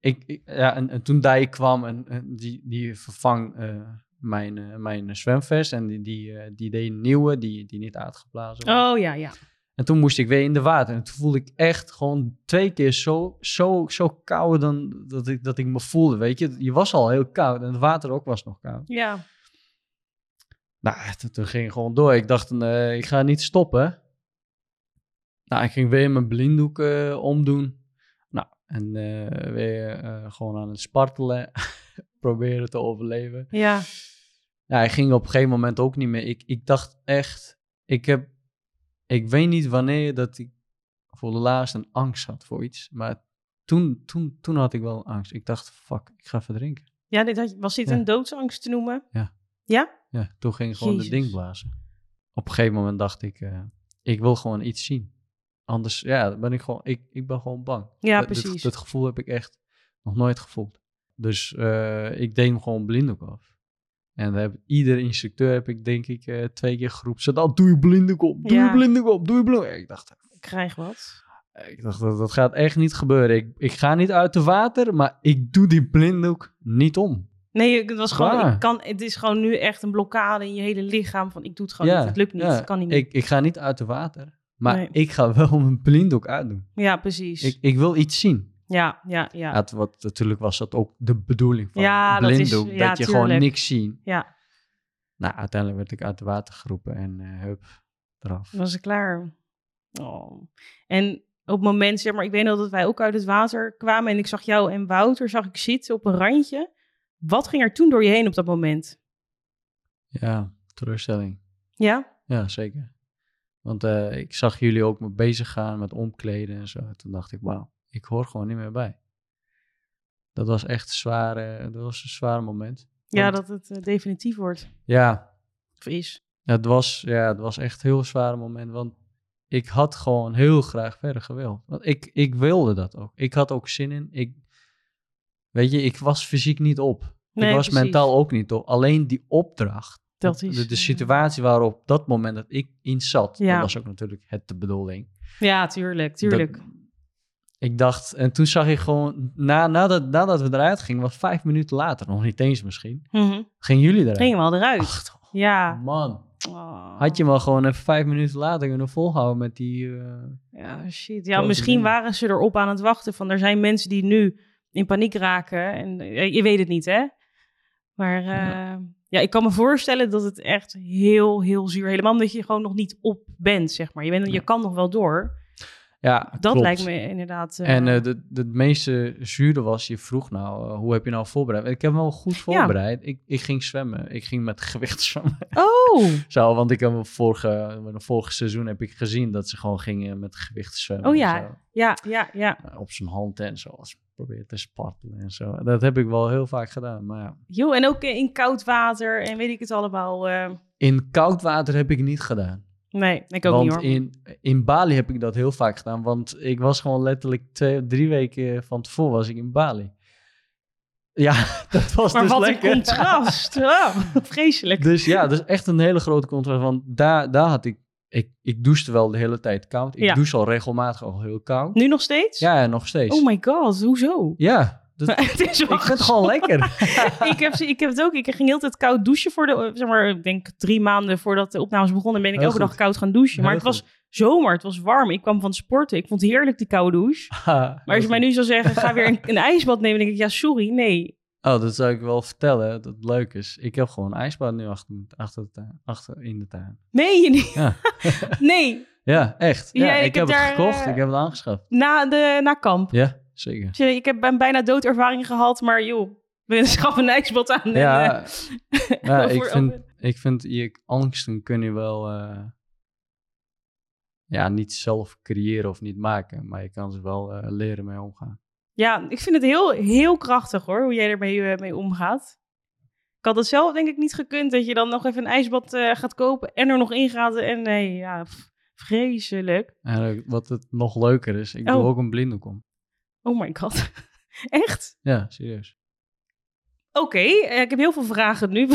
[SPEAKER 2] ik, ik- ja, en, en toen Dij kwam en, en die, die vervang mijn, mijn zwemvest en die, die, die deed een nieuwe, die, die niet uitgeblazen was.
[SPEAKER 1] Oh ja, ja.
[SPEAKER 2] En toen moest ik weer in de water. En toen voelde ik echt gewoon twee keer zo, zo, zo koud dan dat ik, dat ik me voelde, weet je. Je was al heel koud en het water ook was nog koud.
[SPEAKER 1] Ja.
[SPEAKER 2] Nou, toen, toen ging ik gewoon door. Ik dacht, eh, ik ga niet stoppen. Nou, ik ging weer mijn blinddoek eh, omdoen. Nou, en eh, weer gewoon aan het spartelen. *laughs* Proberen te overleven.
[SPEAKER 1] Ja.
[SPEAKER 2] Ja, ik ging op een gegeven moment ook niet meer. Ik, ik dacht echt, ik heb, ik weet niet wanneer dat ik voor de laatste een angst had voor iets. Maar toen, toen, toen had ik wel angst. Ik dacht, fuck, ik ga verdrinken.
[SPEAKER 1] Ja, dit had, was dit
[SPEAKER 2] Ja.
[SPEAKER 1] een doodsangst te noemen?
[SPEAKER 2] Ja.
[SPEAKER 1] Ja?
[SPEAKER 2] Ja, toen ging ik gewoon de ding blazen. Op een gegeven moment dacht ik, eh, ik wil gewoon iets zien. Anders, ja, ben ik gewoon, ik, ik ben gewoon bang.
[SPEAKER 1] Ja,
[SPEAKER 2] Dat-
[SPEAKER 1] precies.
[SPEAKER 2] Dat, gevoel heb ik echt nog nooit gevoeld. Dus eh, ik deed hem gewoon blinddoek af. En heb, iedere instructeur heb ik denk ik eh, twee keer geroepen. Zo, dan doe je blinddoek op, doe
[SPEAKER 1] Ja.
[SPEAKER 2] je blinddoek op, doe je blinddoek Ik dacht,
[SPEAKER 1] Ik krijg wat.
[SPEAKER 2] ik dacht dat, dat gaat echt niet gebeuren. Ik, ik ga niet uit het water, maar ik doe die blinddoek niet om.
[SPEAKER 1] Nee, het was gewoon,
[SPEAKER 2] Waar?
[SPEAKER 1] ik kan, het is gewoon nu echt een blokkade in je hele lichaam van ik doe het gewoon niet, het lukt niet,
[SPEAKER 2] ja,
[SPEAKER 1] het kan niet meer.
[SPEAKER 2] Ik, ik ga niet uit het water, maar
[SPEAKER 1] Nee.
[SPEAKER 2] ik ga wel *laughs* mijn blinddoek uitdoen.
[SPEAKER 1] Ja, precies.
[SPEAKER 2] Ik, ik wil iets zien.
[SPEAKER 1] Ja, ja, ja.
[SPEAKER 2] Het- wat, natuurlijk was dat ook de bedoeling van
[SPEAKER 1] Ja, dat is-
[SPEAKER 2] blinddoek. Dat, je gewoon niks ziet.
[SPEAKER 1] Ja,
[SPEAKER 2] Nou, uiteindelijk werd ik uit het water geroepen en eh, hup, eraf.
[SPEAKER 1] was ik klaar. Oh. En op het moment, zeg maar, ik weet nog dat wij ook uit het water kwamen en ik zag jou en Wouter, zag ik zitten op een randje. Wat ging er toen door je heen op dat moment?
[SPEAKER 2] Ja, teleurstelling.
[SPEAKER 1] Ja?
[SPEAKER 2] Ja, zeker. Want eh, ik zag jullie ook met bezig gaan met omkleden en zo. Toen dacht ik, wauw, ik hoor gewoon niet meer bij. Dat was echt een zware, dat was een zware moment.
[SPEAKER 1] Ja,
[SPEAKER 2] Want-
[SPEAKER 1] dat het eh, definitief wordt.
[SPEAKER 2] Ja,
[SPEAKER 1] Of is.
[SPEAKER 2] het was, ja, het was echt een heel zware moment. Want ik had gewoon heel graag verder gewild. Want ik, ik wilde dat ook. Ik had ook zin in. Ik, weet je, ik was fysiek niet op.
[SPEAKER 1] Nee,
[SPEAKER 2] ik was
[SPEAKER 1] precies.
[SPEAKER 2] mentaal ook niet op. Alleen die opdracht.
[SPEAKER 1] Dat
[SPEAKER 2] de,
[SPEAKER 1] is,
[SPEAKER 2] de, de
[SPEAKER 1] eh,
[SPEAKER 2] situatie waarop dat moment dat ik in zat.
[SPEAKER 1] Ja.
[SPEAKER 2] Dat was ook natuurlijk het de bedoeling.
[SPEAKER 1] Ja, tuurlijk, tuurlijk.
[SPEAKER 2] Dat- ik dacht, en toen zag ik gewoon, na, nadat, nadat we eruit gingen, was vijf minuten later, nog niet eens misschien,
[SPEAKER 1] Mhm.
[SPEAKER 2] gingen jullie eruit.
[SPEAKER 1] Ging wel eruit.
[SPEAKER 2] Ach,
[SPEAKER 1] ja.
[SPEAKER 2] man.
[SPEAKER 1] Oh.
[SPEAKER 2] Had je maar gewoon even vijf minuten later kunnen volhouden met die... eh,
[SPEAKER 1] Ja, shit. Ja, misschien
[SPEAKER 2] dingen.
[SPEAKER 1] waren ze erop aan het wachten. Van er zijn mensen die nu in paniek raken. En eh, je weet het niet, hè? Maar eh, ja.
[SPEAKER 2] Ja.
[SPEAKER 1] ik kan me voorstellen dat het echt heel, heel zuur... Helemaal omdat je gewoon nog niet op bent, zeg maar. Je, bent, je kan nog wel door.
[SPEAKER 2] Ja,
[SPEAKER 1] Dat
[SPEAKER 2] klopt.
[SPEAKER 1] lijkt me inderdaad... eh,
[SPEAKER 2] En eh, de, de, het meeste zure was, je vroeg nou, eh, hoe heb je nou voorbereid? Ik heb me wel goed voorbereid. Ik, ik ging zwemmen. Ik ging met *laughs* gewicht zwemmen.
[SPEAKER 1] Oh! *laughs*
[SPEAKER 2] Zo, want ik heb vorige, vorige seizoen heb ik gezien dat ze gewoon gingen met gewicht zwemmen.
[SPEAKER 1] Oh ja.
[SPEAKER 2] zo.
[SPEAKER 1] Ja, ja, ja.
[SPEAKER 2] Uh, op zijn hand en zo. Als probeer te spartelen en zo. Dat heb ik wel heel vaak gedaan. Maar ja.
[SPEAKER 1] Jo, en ook in koud water en weet ik het allemaal.
[SPEAKER 2] In koud water heb ik niet gedaan.
[SPEAKER 1] Nee, ik ook
[SPEAKER 2] want
[SPEAKER 1] niet hoor.
[SPEAKER 2] in, in Bali heb ik dat heel vaak gedaan. Want ik was gewoon letterlijk twee, drie weken van tevoren was ik in Bali. Ja, *laughs* dat was
[SPEAKER 1] maar
[SPEAKER 2] dus
[SPEAKER 1] wat
[SPEAKER 2] lekker.
[SPEAKER 1] een contrast. *laughs* Oh, vreselijk.
[SPEAKER 2] Dus ja, dat is echt een hele grote contrast. Want daar, daar had ik, ik... Ik douchte wel de hele tijd koud. Ik
[SPEAKER 1] Ja.
[SPEAKER 2] douche al regelmatig al heel koud.
[SPEAKER 1] Nu nog steeds?
[SPEAKER 2] Ja, nog steeds.
[SPEAKER 1] Oh my god, hoezo?
[SPEAKER 2] Ja, dat,
[SPEAKER 1] het is
[SPEAKER 2] ik vind het gewoon lekker. *laughs*
[SPEAKER 1] ik, heb, ze- ik heb het ook. Ik ging heel tijd koud douchen voor de, zeg maar, ik denk drie maanden voordat de opnames begonnen, ben ik
[SPEAKER 2] Heel
[SPEAKER 1] elke
[SPEAKER 2] goed.
[SPEAKER 1] dag koud gaan douchen. Maar het was zomer, het was warm. Ik kwam van sporten. Ik vond het heerlijk die koude douche. *laughs* Maar als je mij nu zou zeggen, ga weer een, een ijsbad nemen, dan denk ik, ja, sorry, nee.
[SPEAKER 2] Oh, dat zou ik wel vertellen, dat het leuk is. Ik heb gewoon een ijsbad nu achter, achter, de tuin, achter in de tuin.
[SPEAKER 1] Nee, je niet.
[SPEAKER 2] Ja. *laughs*
[SPEAKER 1] nee.
[SPEAKER 2] Ja, echt. Ja,
[SPEAKER 1] Ja, ik
[SPEAKER 2] ik,
[SPEAKER 1] heb daar,
[SPEAKER 2] het gekocht.
[SPEAKER 1] eh,
[SPEAKER 2] Ik heb het aangeschaft.
[SPEAKER 1] Na, de, na kamp.
[SPEAKER 2] Ja, zeker.
[SPEAKER 1] Ik heb een bijna doodervaring gehad, maar joh, we schaffen een ijsbad aan. en,
[SPEAKER 2] Ja,
[SPEAKER 1] eh, *laughs* *laughs*
[SPEAKER 2] ik, vind,
[SPEAKER 1] over-
[SPEAKER 2] ik vind je angsten kun je wel eh, ja, niet zelf creëren of niet maken, maar je kan ze wel eh, leren mee omgaan.
[SPEAKER 1] ja, ik vind het heel, heel krachtig hoor, hoe jij ermee mee omgaat. Ik had het zelf denk ik niet gekund dat je dan nog even een ijsbad gaat kopen en er nog in gaat. En nee, ja, pff, vreselijk.
[SPEAKER 2] En wat het nog leuker is, ik doe
[SPEAKER 1] Oh.
[SPEAKER 2] ook een blinddoekom.
[SPEAKER 1] Oh my god. *laughs* Echt?
[SPEAKER 2] Ja, serieus.
[SPEAKER 1] Oké, eh, ik heb heel veel vragen nu.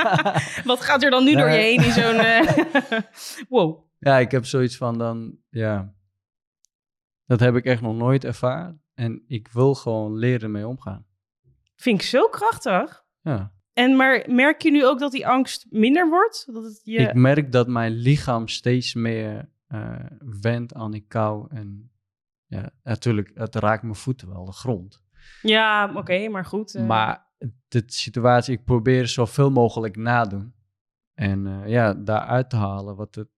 [SPEAKER 1] *laughs* Wat gaat er dan nu door je heen in zo'n... eh, *laughs* wow.
[SPEAKER 2] Ja, ik heb zoiets van dan, ja, dat heb ik echt nog nooit ervaren. En ik wil gewoon leren mee omgaan.
[SPEAKER 1] Vind ik zo krachtig.
[SPEAKER 2] Ja.
[SPEAKER 1] En maar merk je nu ook dat die angst minder wordt? Dat het je...
[SPEAKER 2] Ik merk dat mijn lichaam steeds meer eh wendt aan die kou. En ja, natuurlijk, het raakt mijn voeten wel, de grond.
[SPEAKER 1] Ja, oké, maar goed. eh,
[SPEAKER 2] Maar de situatie, ik probeer zoveel mogelijk nadoen. En eh, ja, daaruit te halen wat het.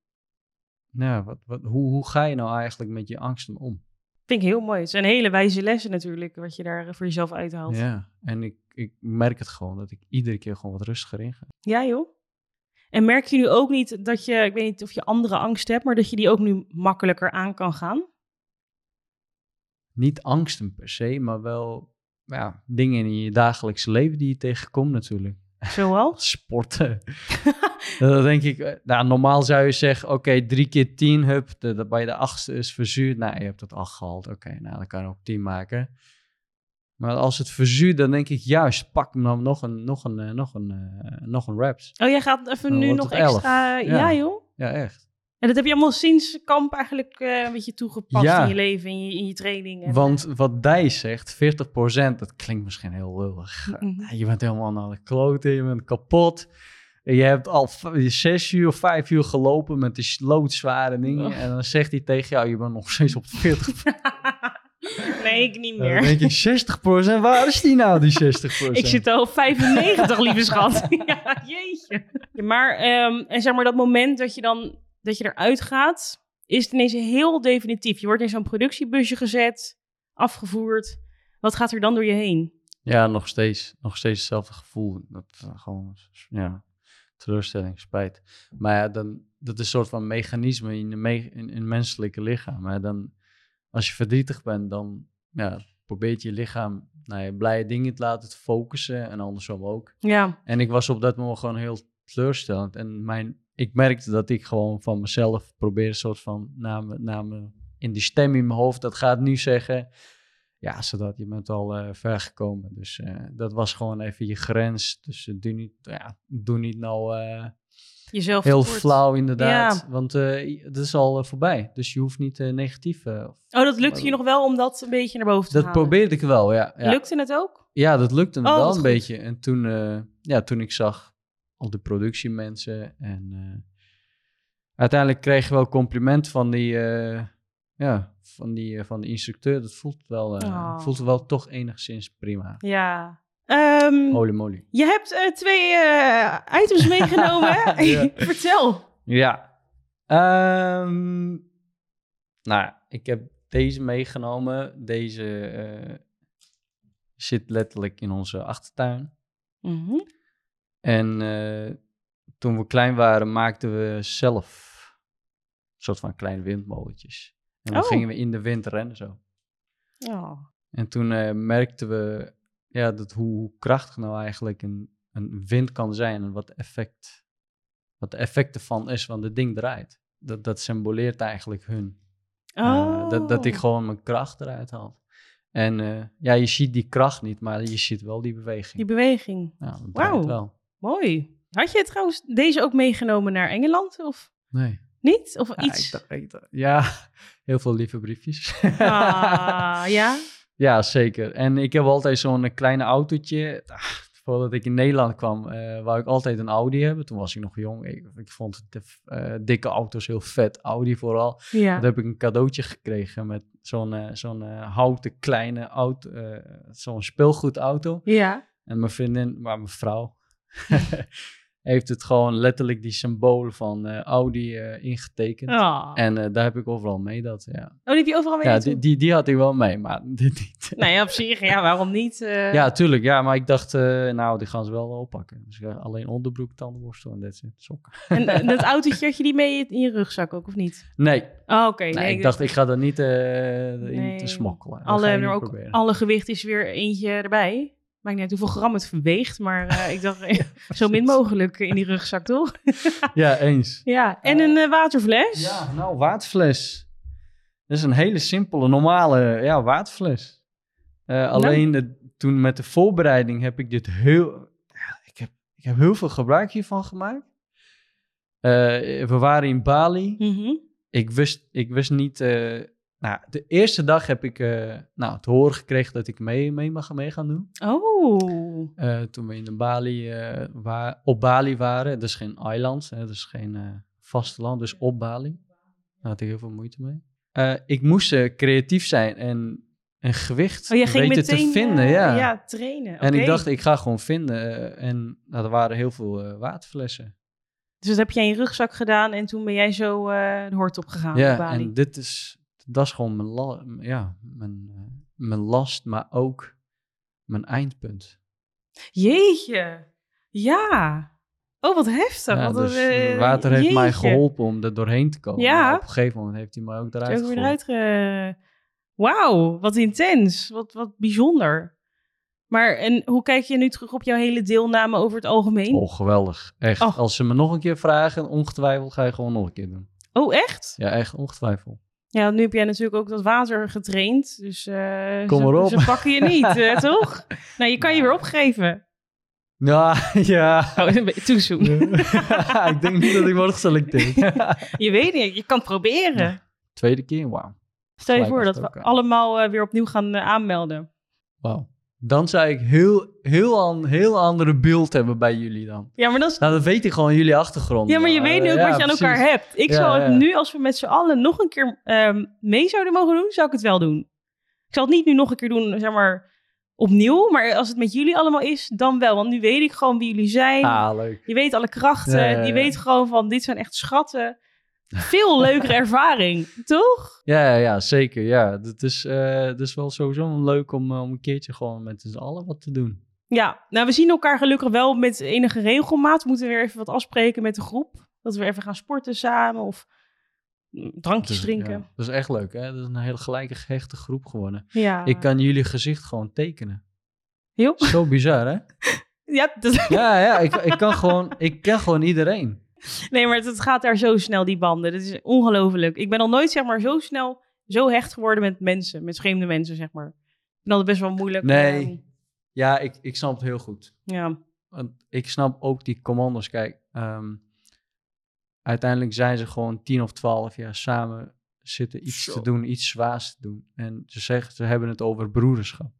[SPEAKER 2] Ja, wat, wat, hoe, hoe ga je nou eigenlijk met je angsten om?
[SPEAKER 1] Vind ik heel mooi. Het zijn hele wijze lessen natuurlijk, wat je daar eh, voor jezelf uithaalt. Ja,
[SPEAKER 2] Ja, en ik, ik merk het gewoon dat ik iedere keer gewoon wat rustiger in ga.
[SPEAKER 1] joh. En merk je nu ook niet dat je, ik weet niet of je andere angst hebt, maar dat je die ook nu makkelijker aan kan gaan?
[SPEAKER 2] Niet angsten per se, maar wel ja, dingen in je dagelijks leven die je tegenkomt natuurlijk.
[SPEAKER 1] Zoals? *laughs*
[SPEAKER 2] Sporten. *laughs* dan denk ik, eh, nou, normaal zou je zeggen, oké, drie keer tien, hup, de- bij de achtste is verzuurd. Nou, je hebt het acht gehaald, oké, nou, dan kan je ook tien maken. Maar als het verzuurt, dan denk ik juist, pak hem dan nog een, nog een, eh, nog een, eh, nog een raps.
[SPEAKER 1] Oh, jij gaat even
[SPEAKER 2] Dan
[SPEAKER 1] nu nog extra... Ja.
[SPEAKER 2] Ja.
[SPEAKER 1] joh.
[SPEAKER 2] Ja, echt.
[SPEAKER 1] En dat heb je allemaal sinds kamp eigenlijk eh, een beetje toegepast
[SPEAKER 2] Ja.
[SPEAKER 1] in je leven, in je, in je training. En,
[SPEAKER 2] Want wat Dijs zegt, 40%, dat klinkt misschien heel lullig. Je bent helemaal naar de kloten, je bent kapot. En je hebt al zes uur of vijf uur gelopen met die loodzware dingen.
[SPEAKER 1] Oh.
[SPEAKER 2] En dan zegt hij tegen jou, je bent nog steeds op 40. *laughs*
[SPEAKER 1] nee, ik niet
[SPEAKER 2] Dan
[SPEAKER 1] meer.
[SPEAKER 2] denk je, 60%, waar is die nou, die *laughs* 60%?
[SPEAKER 1] Ik zit al op 95, lieve schat. *laughs* ja, jeetje. Maar, ehm, en zeg maar dat moment dat je dan dat je eruit gaat, is het ineens heel definitief. Je wordt in zo'n productiebusje gezet, afgevoerd. Wat gaat er dan door je heen?
[SPEAKER 2] Ja, nog steeds, nog steeds hetzelfde gevoel. Dat eh, gewoon, ja, teleurstelling, spijt. Maar ja, dan, dat is een soort van mechanisme in, de me in, menselijke lichaam. Maar dan, als je verdrietig bent, dan ja, probeert je lichaam nou ja, blije dingen te laten focussen en andersom ook.
[SPEAKER 1] Ja,
[SPEAKER 2] En ik was op dat moment gewoon heel teleurstellend. En mijn, ik merkte dat ik gewoon van mezelf probeer een soort van me, in die stem in mijn hoofd, dat gaat nu zeggen. Ja, zodat je bent al eh, ver gekomen. Dus eh, dat was gewoon even je grens. Dus eh, doe, niet, ja, doe niet nou
[SPEAKER 1] jezelf
[SPEAKER 2] heel flauw inderdaad.
[SPEAKER 1] Ja.
[SPEAKER 2] Want het is al voorbij. Dus je hoeft niet negatief.
[SPEAKER 1] Oh, dat lukte je nog wel om dat een beetje naar boven te
[SPEAKER 2] dat
[SPEAKER 1] halen?
[SPEAKER 2] probeerde ik wel, ja. ja.
[SPEAKER 1] Lukte het ook?
[SPEAKER 2] Ja, dat lukte me
[SPEAKER 1] Oh,
[SPEAKER 2] wel een
[SPEAKER 1] goed.
[SPEAKER 2] beetje. En toen, ja, toen ik zag al de productiemensen en eh, uiteindelijk kreeg je wel compliment van die, eh, ja, van die, eh, van de instructeur. Dat voelt wel,
[SPEAKER 1] Oh.
[SPEAKER 2] voelt wel toch enigszins prima.
[SPEAKER 1] Ja. Ehm,
[SPEAKER 2] Holy moly.
[SPEAKER 1] je hebt twee items meegenomen? *laughs* *laughs*
[SPEAKER 2] Ja.
[SPEAKER 1] Vertel.
[SPEAKER 2] Ja. Ehm, nou, ik heb deze meegenomen. Deze zit letterlijk in onze achtertuin.
[SPEAKER 1] Mhm.
[SPEAKER 2] En eh, toen we klein waren, maakten we zelf een soort van kleine windmolentjes. En dan
[SPEAKER 1] Oh.
[SPEAKER 2] gingen we in de wind rennen zo.
[SPEAKER 1] Oh.
[SPEAKER 2] En toen eh, merkten we ja, dat hoe, hoe krachtig nou eigenlijk een, een wind kan zijn en wat effect, wat de effect ervan is, want het ding draait. Dat, dat symboleert eigenlijk hun. Eh,
[SPEAKER 1] Oh.
[SPEAKER 2] dat, dat ik gewoon mijn kracht eruit haal. En ja, je ziet die kracht niet, maar je ziet wel die beweging.
[SPEAKER 1] Die beweging.
[SPEAKER 2] ja, dat wel.
[SPEAKER 1] Mooi. Had je trouwens deze ook meegenomen naar Engeland? Of
[SPEAKER 2] Nee.
[SPEAKER 1] niet? Of
[SPEAKER 2] Ja,
[SPEAKER 1] iets?
[SPEAKER 2] ik dacht- ik dacht- ja, *laughs* heel veel lieve briefjes.
[SPEAKER 1] Ah, ja? *laughs*
[SPEAKER 2] ja, zeker. En ik heb altijd zo'n eh, kleine autootje. Ah, Voordat ik in Nederland kwam, eh wou ik altijd een Audi hebben. Toen was ik nog jong. Ik, ik vond de eh, dikke auto's heel vet. Audi vooral.
[SPEAKER 1] Ja.
[SPEAKER 2] Toen heb ik een cadeautje gekregen met zo'n zo'n houten kleine auto. zo'n speelgoedauto.
[SPEAKER 1] Ja.
[SPEAKER 2] En mijn vriendin, maar mijn vrouw, *laughs* heeft het gewoon letterlijk die symbool van eh, Audi eh, ingetekend.
[SPEAKER 1] Oh.
[SPEAKER 2] En eh, daar heb ik overal mee, dat, ja.
[SPEAKER 1] oh, die heb je overal mee
[SPEAKER 2] Ja, die, die, die had ik wel mee, maar dit niet.
[SPEAKER 1] Nou ja, op zich, ja, waarom niet?
[SPEAKER 2] Ja, tuurlijk, ja, maar ik dacht, nou, die gaan ze wel oppakken. Dus alleen onderbroek, tandenborstel en that's it, sokken.
[SPEAKER 1] En *laughs* dat autootje had je die mee in je rugzak ook, of niet?
[SPEAKER 2] Nee,
[SPEAKER 1] Oh, oké.
[SPEAKER 2] nee,
[SPEAKER 1] nee,
[SPEAKER 2] ik dacht, ik ga er niet in
[SPEAKER 1] Nee.
[SPEAKER 2] te smokkelen. Dat
[SPEAKER 1] alle, ook,
[SPEAKER 2] proberen.
[SPEAKER 1] alle gewicht is weer eentje erbij. Maakt niet uit hoeveel gram het weegt, maar eh, *laughs* ik dacht *laughs* zo min mogelijk in die rugzak, *laughs* toch?
[SPEAKER 2] Ja, eens.
[SPEAKER 1] Ja, en een eh, waterfles.
[SPEAKER 2] Ja, nou, waterfles. Dat is een hele simpele, normale ja, waterfles. Eh, alleen de- toen met de voorbereiding heb ik dit heel... ja, Ik heb, ik heb heel veel gebruik hiervan gemaakt. We waren in Bali.
[SPEAKER 1] Mhm.
[SPEAKER 2] Ik wist, ik wist niet... nou, de eerste dag heb ik eh, nou, te horen gekregen dat ik mee, mee mag mee gaan doen.
[SPEAKER 1] Oh.
[SPEAKER 2] Eh, toen we in de Bali, eh, wa- op Bali waren. Dat is geen eiland, hè, dat is geen vasteland, dus op Bali. Daar had ik heel veel moeite mee. Ik moest creatief zijn en een gewicht
[SPEAKER 1] Oh,
[SPEAKER 2] weten
[SPEAKER 1] meteen
[SPEAKER 2] te vinden. ja.
[SPEAKER 1] ja, trainen.
[SPEAKER 2] en ik dacht, ik ga gewoon vinden. en nou, er waren heel veel waterflessen.
[SPEAKER 1] Dus dat heb jij in je rugzak gedaan en toen ben jij zo de hoort opgegaan op
[SPEAKER 2] ja,
[SPEAKER 1] Bali.
[SPEAKER 2] en dit is, dat is gewoon mijn, la- ja, mijn, eh, mijn last, maar ook mijn eindpunt.
[SPEAKER 1] Jeetje. Ja. Oh, wat heftig.
[SPEAKER 2] Ja,
[SPEAKER 1] wat
[SPEAKER 2] dus
[SPEAKER 1] een, eh,
[SPEAKER 2] water heeft mij geholpen om er doorheen te komen.
[SPEAKER 1] Ja.
[SPEAKER 2] Maar op een gegeven moment heeft hij mij ook eruit gegooid.
[SPEAKER 1] eruit ge... Wauw, wat intens. Wat, wat bijzonder. Maar en hoe kijk je nu terug op jouw hele deelname over het algemeen?
[SPEAKER 2] Oh, geweldig. Echt.
[SPEAKER 1] Oh.
[SPEAKER 2] Als ze me nog een keer vragen, ongetwijfeld ga je gewoon nog een keer doen.
[SPEAKER 1] Oh, echt?
[SPEAKER 2] Ja, echt ongetwijfeld.
[SPEAKER 1] Ja, nu heb jij natuurlijk ook dat water getraind. Dus
[SPEAKER 2] Kom
[SPEAKER 1] ze, ze pakken je niet, *laughs* eh, toch? Nou, je kan je weer opgeven.
[SPEAKER 2] Ja, *laughs* ja.
[SPEAKER 1] Oh, een beetje toezoen. *laughs*
[SPEAKER 2] ik denk niet dat ik word geselecteerd.
[SPEAKER 1] Je weet niet, je kan het proberen.
[SPEAKER 2] Tweede keer, wauw.
[SPEAKER 1] Stel je
[SPEAKER 2] Gelijk
[SPEAKER 1] voor dat we allemaal eh, weer opnieuw gaan aanmelden.
[SPEAKER 2] Wauw. Dan zou ik heel, heel, an, heel andere beeld hebben bij jullie dan.
[SPEAKER 1] Ja, maar dat is
[SPEAKER 2] Nou, dat weet ik gewoon, jullie achtergrond.
[SPEAKER 1] Ja, maar je weet nu ook
[SPEAKER 2] ja,
[SPEAKER 1] wat je aan
[SPEAKER 2] precies.
[SPEAKER 1] elkaar hebt. Ik
[SPEAKER 2] Ja,
[SPEAKER 1] zou het
[SPEAKER 2] ja.
[SPEAKER 1] nu, als we met z'n allen nog een keer ehm, mee zouden mogen doen, zou ik het wel doen. Ik zal het niet nu nog een keer doen, zeg maar, opnieuw. Maar als het met jullie allemaal is, dan wel. Want nu weet ik gewoon wie jullie zijn.
[SPEAKER 2] Ah, leuk.
[SPEAKER 1] Je weet alle krachten. Je weet gewoon van, dit zijn echt schatten. Veel leukere ervaring, toch?
[SPEAKER 2] Ja, ja, zeker. Ja, dat is, dat is wel sowieso leuk om, eh, om een keertje gewoon met z'n allen wat te doen.
[SPEAKER 1] Ja, nou, we zien elkaar gelukkig wel met enige regelmaat. We moeten weer even wat afspreken met de groep. Dat we even gaan sporten samen of mm, drankjes
[SPEAKER 2] Dus,
[SPEAKER 1] drinken.
[SPEAKER 2] ja, dat is echt leuk, hè? Dat is een hele gelijke, gehechte groep geworden.
[SPEAKER 1] Ja,
[SPEAKER 2] Ik kan jullie gezicht gewoon tekenen.
[SPEAKER 1] Heel...
[SPEAKER 2] Zo bizar, hè? *laughs*
[SPEAKER 1] Ja, dat...
[SPEAKER 2] Ja, ja, ik, ik, kan gewoon, ik ken gewoon iedereen.
[SPEAKER 1] Nee, maar het, gaat daar zo snel, die banden. Dat is ongelooflijk. Ik ben al nooit, zeg maar, zo snel zo hecht geworden met mensen. Met vreemde mensen, zeg maar. Ik vind dat best wel moeilijk.
[SPEAKER 2] Nee.
[SPEAKER 1] ehm,
[SPEAKER 2] Ja, ik, ik snap het heel goed.
[SPEAKER 1] ja.
[SPEAKER 2] Want ik snap ook die commando's. Kijk, ehm, uiteindelijk zijn ze gewoon tien of twaalf jaar samen zitten iets
[SPEAKER 1] Zo.
[SPEAKER 2] te doen, iets zwaars te doen. En ze zeggen, ze hebben het over broederschap.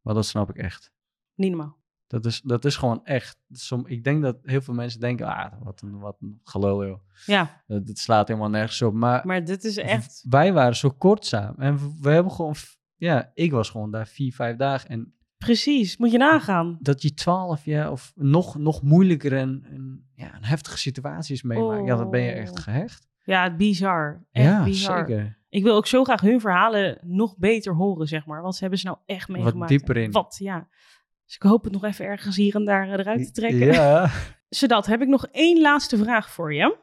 [SPEAKER 2] Maar dat snap ik echt.
[SPEAKER 1] Niet normaal.
[SPEAKER 2] Dat is, dat is gewoon echt. Som, ik denk dat heel veel mensen denken, ah, wat een, wat een gelul, joh.
[SPEAKER 1] Ja,
[SPEAKER 2] Dat, dat slaat helemaal nergens op. Maar,
[SPEAKER 1] maar dit is echt...
[SPEAKER 2] wij waren zo kort samen. En we, we hebben gewoon, ja, ik was gewoon daar vier, vijf dagen. En
[SPEAKER 1] Precies, moet je nagaan.
[SPEAKER 2] dat je twaalf jaar of nog, nog moeilijker en, en ja, een heftige situaties meemaakt. Ja, dan ben je echt
[SPEAKER 1] Oh.
[SPEAKER 2] gehecht.
[SPEAKER 1] Ja, bizar. Echt
[SPEAKER 2] ja,
[SPEAKER 1] bizar.
[SPEAKER 2] zeker.
[SPEAKER 1] Ik wil ook zo graag hun verhalen nog beter horen, zeg maar. Wat hebben ze nou echt meegemaakt?
[SPEAKER 2] dieper in.
[SPEAKER 1] Wat, ja. Dus ik hoop het nog even ergens hier en daar eh, eruit te trekken.
[SPEAKER 2] Ja. *laughs*
[SPEAKER 1] Zodat heb ik nog één laatste vraag voor je.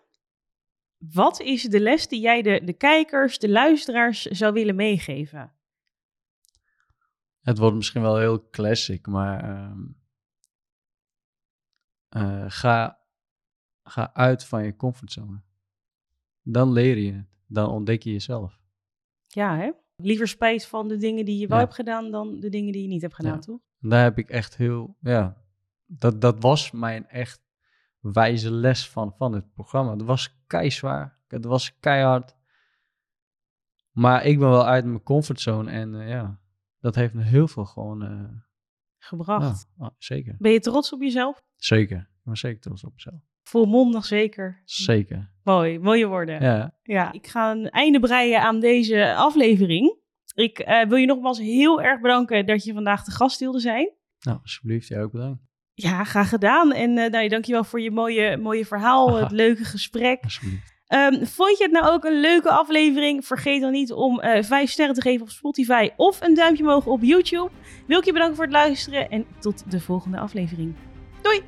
[SPEAKER 1] Wat is de les die jij de, de kijkers, de luisteraars zou willen meegeven?
[SPEAKER 2] Het wordt misschien wel heel classic, maar ehm, eh, ga, ga uit van je comfortzone. Dan leer je het. Dan ontdek je jezelf.
[SPEAKER 1] Ja, hè? Liever spijt van de dingen die je wel
[SPEAKER 2] Ja.
[SPEAKER 1] hebt gedaan dan de dingen die je niet hebt gedaan,
[SPEAKER 2] Ja.
[SPEAKER 1] toch?
[SPEAKER 2] En daar heb ik echt heel, ja, dat, dat was mijn echt wijze les van, van het programma. Het was keizwaar, het was keihard. Maar ik ben wel uit mijn comfortzone en eh, ja, dat heeft me heel veel gewoon, eh,
[SPEAKER 1] Gebracht.
[SPEAKER 2] ja, ah, zeker.
[SPEAKER 1] Ben je trots op jezelf?
[SPEAKER 2] Zeker, ben zeker trots op mezelf.
[SPEAKER 1] Volmondig zeker.
[SPEAKER 2] Zeker,
[SPEAKER 1] Mooi, mooie woorden.
[SPEAKER 2] ja.
[SPEAKER 1] Ja, ik ga een einde breien aan deze aflevering. Ik eh, wil je nogmaals heel erg bedanken dat je vandaag de gast wilde zijn.
[SPEAKER 2] Nou, alsjeblieft, jij ook bedankt.
[SPEAKER 1] Ja, graag gedaan. En uh, nou, dankjewel voor je mooie, mooie verhaal, het leuke gesprek. Um, vond je het nou ook een leuke aflevering? Vergeet dan niet om uh, vijf sterren te geven op Spotify of een duimpje omhoog op YouTube. Wil ik je bedanken voor het luisteren en tot de volgende aflevering. Doei!